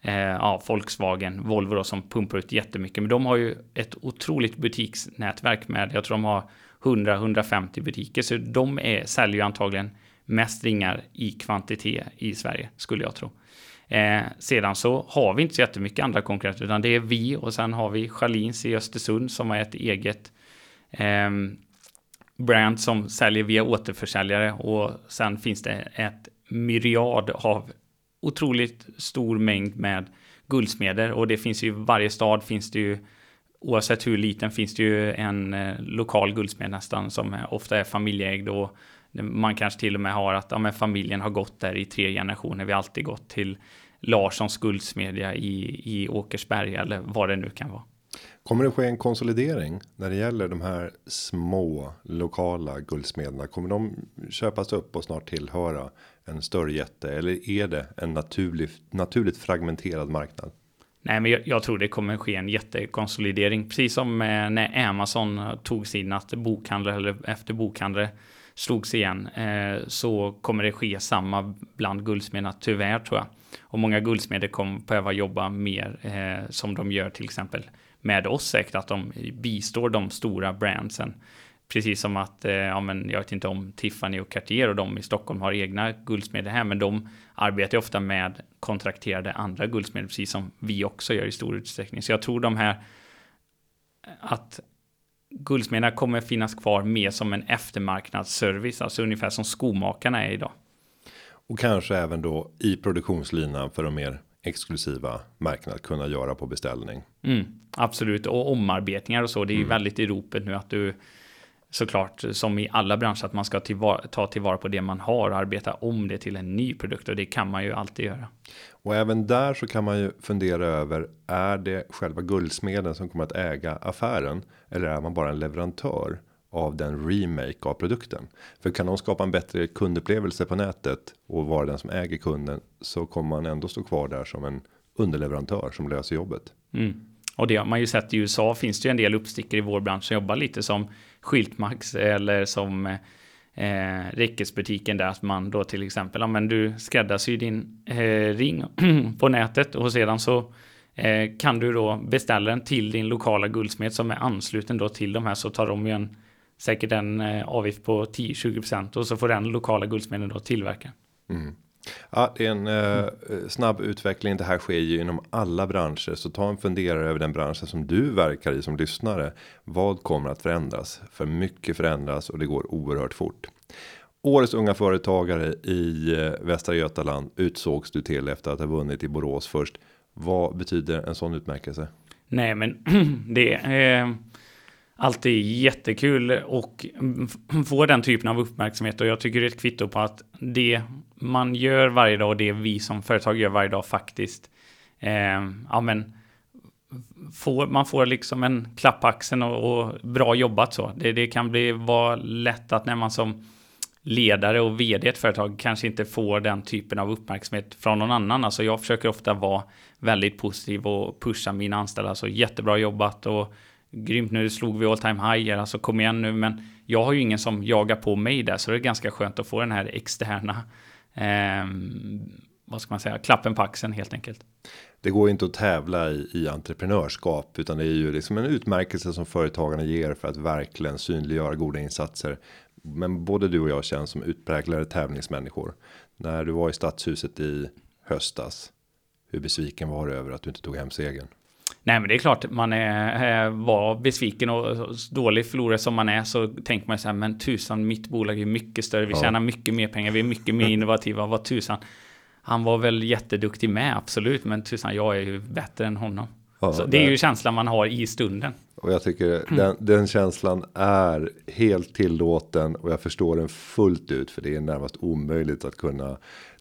eh, ja, Volkswagen, Volvo då, som pumpar ut jättemycket. Men de har ju ett otroligt butiksnätverk med, jag tror de har 100-150 butiker, så de är, säljer ju antagligen mest ringar i kvantitet i Sverige, skulle jag tro. Eh, sedan så har vi inte så jättemycket andra konkurrenter, utan det är vi och sen har vi Schalins i Östersund som har ett eget eh, brand som säljer via återförsäljare och sen finns det ett myriad av otroligt stor mängd med guldsmeder och det finns ju i varje stad finns det ju oavsett hur liten finns det ju en eh, lokal guldsmed nästan som ofta är familjeägd och man kanske till och med har att ja, men familjen har gått där i tre generationer. Vi har alltid gått till Larssons guldsmedja i, i Åkersberga eller vad det nu kan vara. Kommer det ske en konsolidering när det gäller de här små lokala guldsmederna? Kommer de köpas upp och snart tillhöra en större jätte eller är det en naturlig, naturligt fragmenterad marknad? Nej, men jag, jag, tror det kommer ske en jättekonsolidering, precis som när Amazon tog sin att bokhandlare eller efter bokhandlare slogs igen eh, så kommer det ske samma bland guldsmederna tyvärr tror jag. Och många guldsmeder kommer behöva jobba mer eh, som de gör till exempel med oss säkert att de bistår de stora brandsen. Precis som att, eh, ja men jag vet inte om Tiffany och Cartier och de i Stockholm har egna guldsmeder här, men de arbetar ofta med kontrakterade andra guldsmeder, precis som vi också gör i stor utsträckning. Så jag tror de här, att guldsmederna kommer finnas kvar mer som en eftermarknadsservice, alltså ungefär som skomakarna är idag. Och kanske även då i produktionslinan för de mer exklusiva märken att kunna göra på beställning. Mm, absolut, och omarbetningar och så. Det är ju mm. väldigt i ropet nu att du såklart som i alla branscher att man ska tillvara, ta tillvara på det man har och arbeta om det till en ny produkt och det kan man ju alltid göra. Och även där så kan man ju fundera över är det själva guldsmeden som kommer att äga affären eller är man bara en leverantör av den remake av produkten. För kan de skapa en bättre kundupplevelse på nätet och vara den som äger kunden så kommer man ändå stå kvar där som en underleverantör som löser jobbet. Mm. Och det har man ju sett i USA finns det ju en del uppstickare i vår bransch som jobbar lite som Skyltmax eller som eh, räckesbutiken där att man då till exempel, ja men du skräddarsyr din eh, ring på nätet och sedan så eh, kan du då beställa den till din lokala guldsmed som är ansluten då till de här så tar de ju en säkert en eh, avgift på 10-20% och så får den lokala guldsmeden då tillverka. Mm. Ja, det är en eh, eh, snabb utveckling. Det här sker ju inom alla branscher, så ta en funderare över den branschen som du verkar i som lyssnare. Vad kommer att förändras? För mycket förändras och det går oerhört fort. Årets unga företagare i eh, Västra Götaland utsågs du till efter att ha vunnit i Borås först. Vad betyder en sån utmärkelse? Nej, men det är eh, alltid jättekul och få den typen av uppmärksamhet och jag tycker det är ett kvitto på att det man gör varje dag och det vi som företag gör varje dag faktiskt eh, ja men får, man får liksom en klapp på axeln och, och, bra jobbat så. Det, det kan bli vara lätt att när man som ledare och vd i ett företag kanske inte får den typen av uppmärksamhet från någon annan. Alltså jag försöker ofta vara väldigt positiv och pusha mina anställda. Så jättebra jobbat och grymt nu slog vi all time higher, alltså kom igen nu, men jag har ju ingen som jagar på mig där, så det är ganska skönt att få den här externa, eh, vad ska man säga, klappen på axeln helt enkelt. Det går inte att tävla i, i entreprenörskap, utan det är ju liksom en utmärkelse som företagarna ger för att verkligen synliggöra goda insatser. Men både du och jag känns som utpräglade tävlingsmänniskor. När du var i stadshuset i höstas, hur besviken var du över att du inte tog hem segern? Nej men det är klart, man är, eh, var besviken och dålig förlorare som man är så tänker man så här, men tusan mitt bolag är mycket större, vi ja. tjänar mycket mer pengar, vi är mycket mer innovativa, vad tusan. Han var väl jätteduktig med, absolut, men tusan jag är ju bättre än honom. Ja, så det är ju känslan man har i stunden. Och jag tycker mm. den, den, känslan är helt tillåten och jag förstår den fullt ut för det är närmast omöjligt att kunna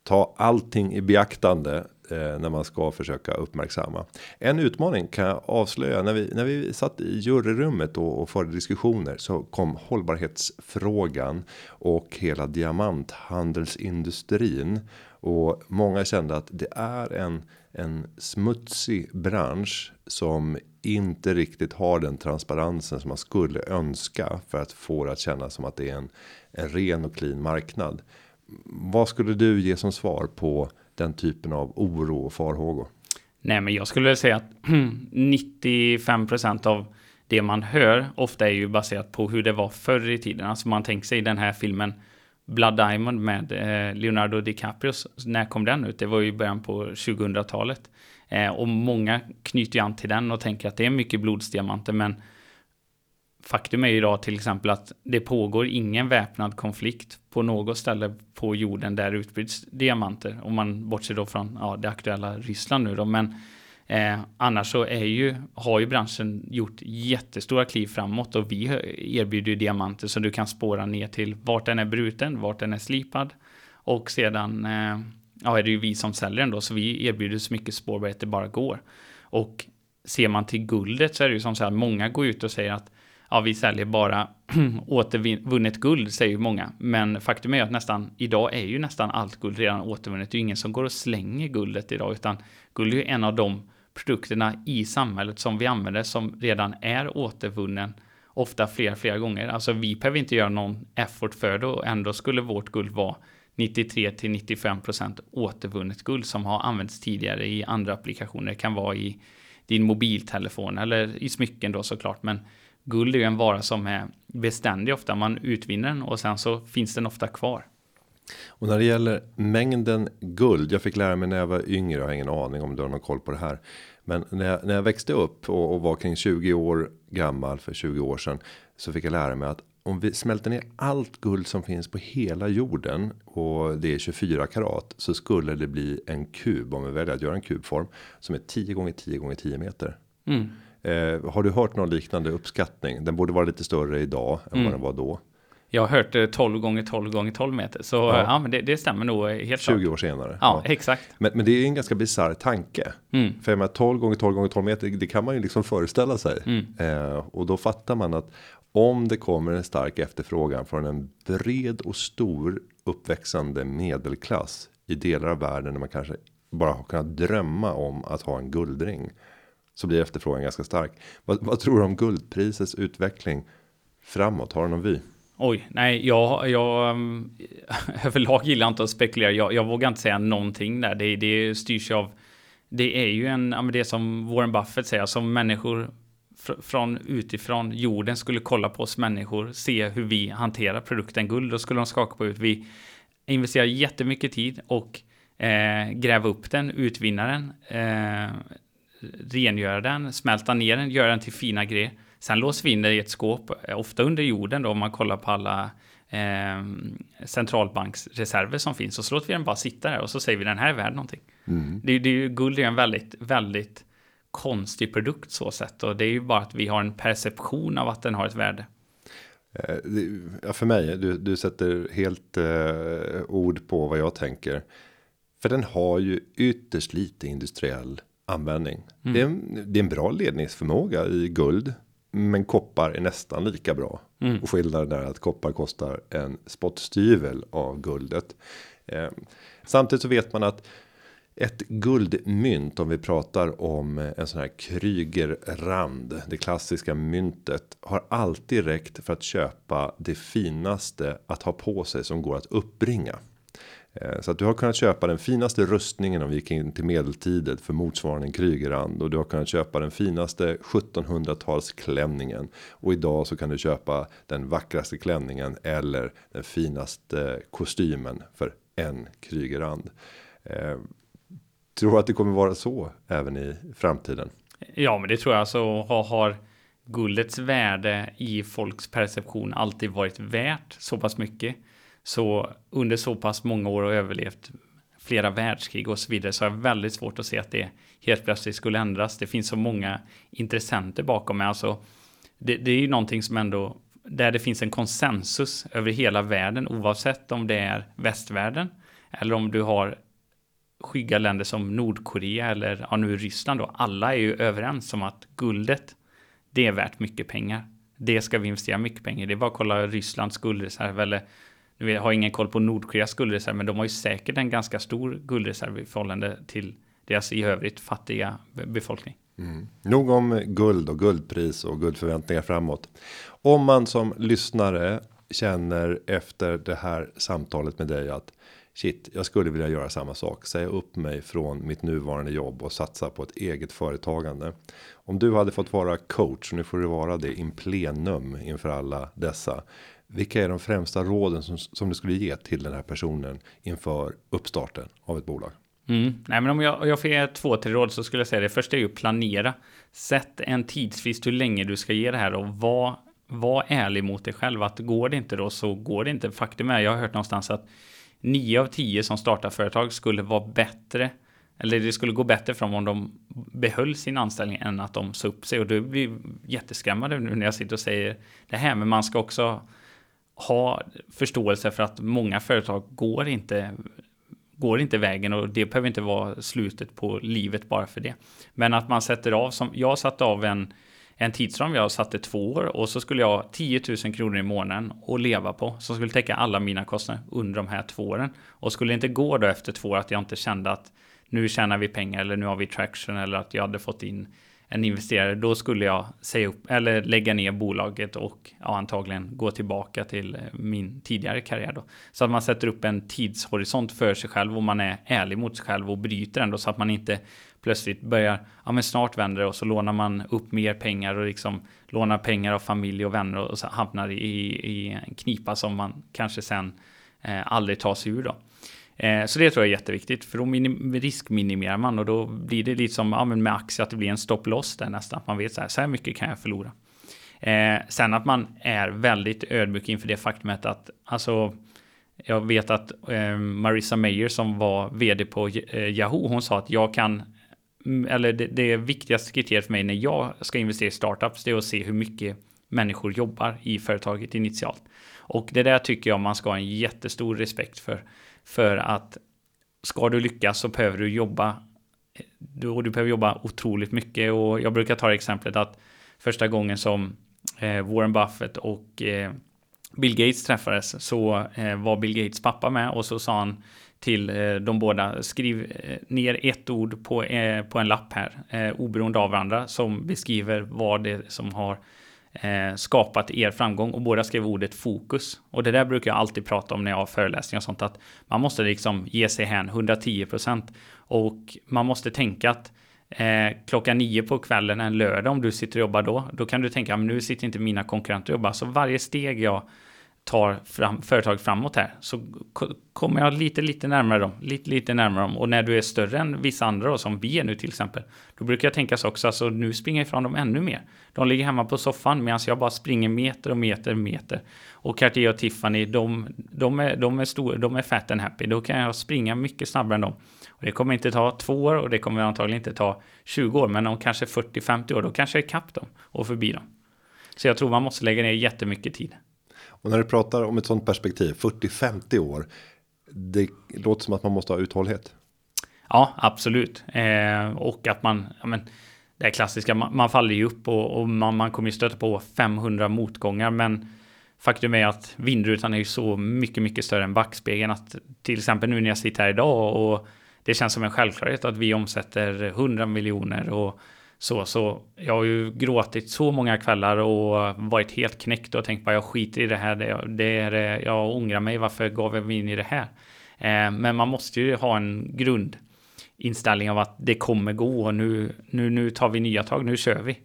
ta allting i beaktande eh, när man ska försöka uppmärksamma. En utmaning kan jag avslöja när vi när vi satt i juryrummet och, och förde diskussioner så kom hållbarhetsfrågan och hela diamanthandelsindustrin och många kände att det är en en smutsig bransch som inte riktigt har den transparensen som man skulle önska för att få det att kännas som att det är en, en ren och clean marknad. Vad skulle du ge som svar på den typen av oro och farhågor? Nej, men jag skulle säga att 95% av det man hör ofta är ju baserat på hur det var förr i tiden. Alltså man tänker sig den här filmen Blood Diamond med eh, Leonardo DiCaprio. När kom den ut? Det var ju början på 2000-talet. Eh, och många knyter ju an till den och tänker att det är mycket blodsdiamanter. Men faktum är ju idag till exempel att det pågår ingen väpnad konflikt på något ställe på jorden där utbryts diamanter. Om man bortser då från ja, det aktuella Ryssland nu då. Men Eh, annars så är ju, har ju branschen gjort jättestora kliv framåt och vi erbjuder ju diamanter som du kan spåra ner till vart den är bruten, vart den är slipad och sedan eh, ja, är det ju vi som säljer den då så vi erbjuder så mycket spårbarhet det bara går. Och ser man till guldet så är det ju som så här, många går ut och säger att ja, vi säljer bara återvunnet guld, säger ju många. Men faktum är att nästan, idag är ju nästan allt guld redan återvunnet. Det är ju ingen som går och slänger guldet idag, utan guld är ju en av de produkterna i samhället som vi använder som redan är återvunnen ofta flera, flera gånger. Alltså vi behöver inte göra någon effort för det och ändå skulle vårt guld vara 93 till 95 procent återvunnet guld som har använts tidigare i andra applikationer. Det kan vara i din mobiltelefon eller i smycken då såklart. Men guld är ju en vara som är beständig ofta. Man utvinner den och sen så finns den ofta kvar. Och när det gäller mängden guld. Jag fick lära mig när jag var yngre. Jag har ingen aning om du har någon koll på det här. Men när jag, när jag växte upp och, och var kring 20 år gammal för 20 år sedan. Så fick jag lära mig att om vi smälter ner allt guld som finns på hela jorden och det är 24 karat så skulle det bli en kub om vi väljer att göra en kubform som är 10 gånger 10 gånger 10 meter. Mm. Eh, har du hört någon liknande uppskattning? Den borde vara lite större idag än mm. vad den var då. Jag har hört 12 gånger 12 gånger 12 meter. Så ja, ja men det, det, stämmer nog helt 20 klart. år senare. Ja, ja. exakt. Men, men, det är en ganska bisarr tanke. Mm. För jag menar, 12 gånger 12 gånger 12 meter, det kan man ju liksom föreställa sig. Mm. Eh, och då fattar man att om det kommer en stark efterfrågan från en bred och stor uppväxande medelklass i delar av världen där man kanske bara har kunnat drömma om att ha en guldring. Så blir efterfrågan ganska stark. Vad, vad tror du om guldprisets utveckling framåt? Har du någon vy? Oj, nej, jag, jag mm, överlag gillar inte att spekulera. Jag, jag vågar inte säga någonting där. Det, det styrs av, det är ju en, det som Warren Buffett säger, som människor från utifrån jorden skulle kolla på oss människor, se hur vi hanterar produkten guld, då skulle de skaka på ut. Vi investerar jättemycket tid och eh, gräva upp den, utvinna den, eh, rengöra den, smälta ner den, göra den till fina grejer. Sen låser vi in det i ett skåp, ofta under jorden då, om man kollar på alla eh, centralbanksreserver som finns. Och så låter vi den bara sitta där och så säger vi den här är värd någonting. Mm. Det, det är ju, guld är en väldigt, väldigt konstig produkt så sett. Och det är ju bara att vi har en perception av att den har ett värde. Eh, ja, för mig, du, du sätter helt eh, ord på vad jag tänker. För den har ju ytterst lite industriell användning. Mm. Det, är en, det är en bra ledningsförmåga i guld. Men koppar är nästan lika bra. Mm. Och skillnaden är att koppar kostar en spottstyvel av guldet. Eh, samtidigt så vet man att ett guldmynt om vi pratar om en sån här Krygerrand. Det klassiska myntet har alltid räckt för att köpa det finaste att ha på sig som går att uppbringa. Eh, så att du har kunnat köpa den finaste rustningen om vi gick in till medeltiden för motsvarande en Krygerand och du har kunnat köpa den finaste 1700-talsklänningen och idag så kan du köpa den vackraste klänningen eller den finaste kostymen för en Krygerand. Eh, tror att det kommer vara så även i framtiden? Ja, men det tror jag. Alltså har, har guldets värde i folks perception alltid varit värt så pass mycket. Så under så pass många år och överlevt flera världskrig och så vidare så har jag väldigt svårt att se att det helt plötsligt skulle ändras. Det finns så många intressenter bakom mig. Alltså, det, det är ju någonting som ändå där det finns en konsensus över hela världen oavsett om det är västvärlden eller om du har skygga länder som Nordkorea eller ja, nu Ryssland då. Alla är ju överens om att guldet det är värt mycket pengar. Det ska vi investera mycket pengar i. Det är bara att kolla Rysslands guldreserv eller nu har jag ingen koll på Nordkoreas guldreserv, men de har ju säkert en ganska stor guldreserv i förhållande till deras i övrigt fattiga befolkning. Mm. Nog om guld och guldpris och guldförväntningar framåt. Om man som lyssnare känner efter det här samtalet med dig att shit, jag skulle vilja göra samma sak. Säga upp mig från mitt nuvarande jobb och satsa på ett eget företagande. Om du hade fått vara coach, nu får du vara det in plenum inför alla dessa. Vilka är de främsta råden som, som du skulle ge till den här personen inför uppstarten av ett bolag? Mm. Nej, men om jag, jag får ge två, tre råd så skulle jag säga det. Första är ju planera. Sätt en tidsfrist hur länge du ska ge det här och var, var ärlig mot dig själv. Att går det inte då så går det inte. Faktum är, jag har hört någonstans att nio av tio som startar företag skulle vara bättre eller det skulle gå bättre för dem om de behöll sin anställning än att de sa upp sig. Och då blir jätteskrämmande nu när jag sitter och säger det här. Men man ska också ha förståelse för att många företag går inte går inte vägen och det behöver inte vara slutet på livet bara för det. Men att man sätter av som jag satte av en en tidsram jag satte två år och så skulle jag ha 10 000 kronor i månaden att leva på som skulle täcka alla mina kostnader under de här två åren. Och skulle det inte gå då efter två år att jag inte kände att nu tjänar vi pengar eller nu har vi traction eller att jag hade fått in en investerare, då skulle jag säga upp eller lägga ner bolaget och ja, antagligen gå tillbaka till eh, min tidigare karriär. Då. Så att man sätter upp en tidshorisont för sig själv och man är ärlig mot sig själv och bryter ändå så att man inte plötsligt börjar, ja men snart vänder det och så lånar man upp mer pengar och liksom lånar pengar av familj och vänner och så hamnar i, i en knipa som man kanske sen eh, aldrig tar sig ur då. Eh, så det tror jag är jätteviktigt, för då riskminimerar man och då blir det lite som ja, med aktier, att det blir en stop loss där nästan. Man vet så här, så här mycket kan jag förlora. Eh, sen att man är väldigt ödmjuk inför det faktumet att, alltså, jag vet att eh, Marissa Mayer som var vd på eh, Yahoo, hon sa att jag kan, mm, eller det, det viktigaste kriteriet för mig när jag ska investera i startups, det är att se hur mycket människor jobbar i företaget initialt. Och det där tycker jag man ska ha en jättestor respekt för. För att ska du lyckas så behöver du jobba. Du, du behöver jobba otroligt mycket och jag brukar ta exemplet att första gången som eh, Warren Buffett och eh, Bill Gates träffades så eh, var Bill Gates pappa med och så sa han till eh, de båda skriv eh, ner ett ord på, eh, på en lapp här eh, oberoende av varandra som beskriver vad det som har eh, skapat er framgång och båda skrev ordet fokus. Och det där brukar jag alltid prata om när jag har föreläsningar och sånt att man måste liksom ge sig hän 110 procent och man måste tänka att eh, klockan nio på kvällen en lördag om du sitter och jobbar då, då kan du tänka att nu sitter inte mina konkurrenter och jobbar. Så varje steg jag tar fram, företag framåt här så kommer jag lite, lite närmare dem, lite, lite närmare dem. Och när du är större än vissa andra då, som vi är nu till exempel, då brukar jag tänka så också, alltså nu springer jag ifrån dem ännu mer. De ligger hemma på soffan medan jag bara springer meter och meter och meter. Och Cartier och Tiffany, de, de, är, de, är stor, de är fat and happy. Då kan jag springa mycket snabbare än dem. Och det kommer inte ta två år och det kommer antagligen inte ta 20 år, men om kanske 40-50 år, då kanske jag är kapp dem och förbi dem. Så jag tror man måste lägga ner jättemycket tid. Och när du pratar om ett sånt perspektiv 40-50 år. Det låter som att man måste ha uthållighet. Ja, absolut. Eh, och att man, ja, men, det är klassiska, man, man faller ju upp och, och man, man, kommer ju stöta på 500 motgångar. Men faktum är att vindrutan är ju så mycket, mycket större än backspegeln. Att till exempel nu när jag sitter här idag och det känns som en självklarhet att vi omsätter 100 miljoner och så, så jag har ju gråtit så många kvällar och varit helt knäckt och tänkt bara jag skiter i det här. Det, det är, jag ångrar mig. Varför gav jag mig in i det här? Eh, men man måste ju ha en grundinställning av att det kommer gå och nu, nu, nu tar vi nya tag. Nu kör vi.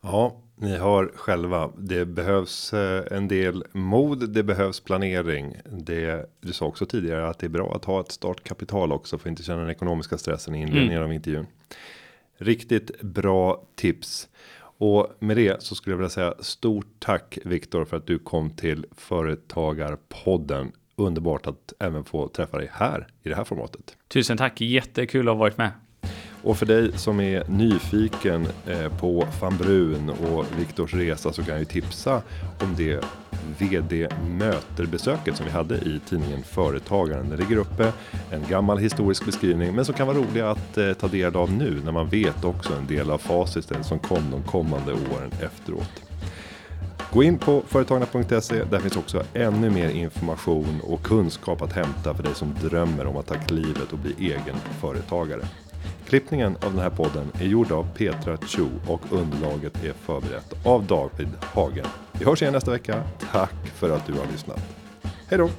Ja, ni har själva. Det behövs eh, en del mod. Det behövs planering. Det du sa också tidigare att det är bra att ha ett startkapital också för att inte känna den ekonomiska stressen i inledningen mm. av intervjun. Riktigt bra tips. Och med det så skulle jag vilja säga stort tack Viktor för att du kom till Företagarpodden. Underbart att även få träffa dig här i det här formatet. Tusen tack, jättekul att ha varit med. Och för dig som är nyfiken eh, på van Brun och Viktors resa så kan jag ju tipsa om det vd möterbesöket som vi hade i tidningen Företagaren. Det ligger uppe en gammal historisk beskrivning, men som kan vara rolig att eh, ta del av nu när man vet också en del av faciten som kom de kommande åren efteråt. Gå in på företagarna.se. Där finns också ännu mer information och kunskap att hämta för dig som drömmer om att ta klivet och bli egen företagare. Klippningen av den här podden är gjord av Petra Chu och underlaget är förberett av David Hagen. Vi hörs igen nästa vecka. Tack för att du har lyssnat. Hej då!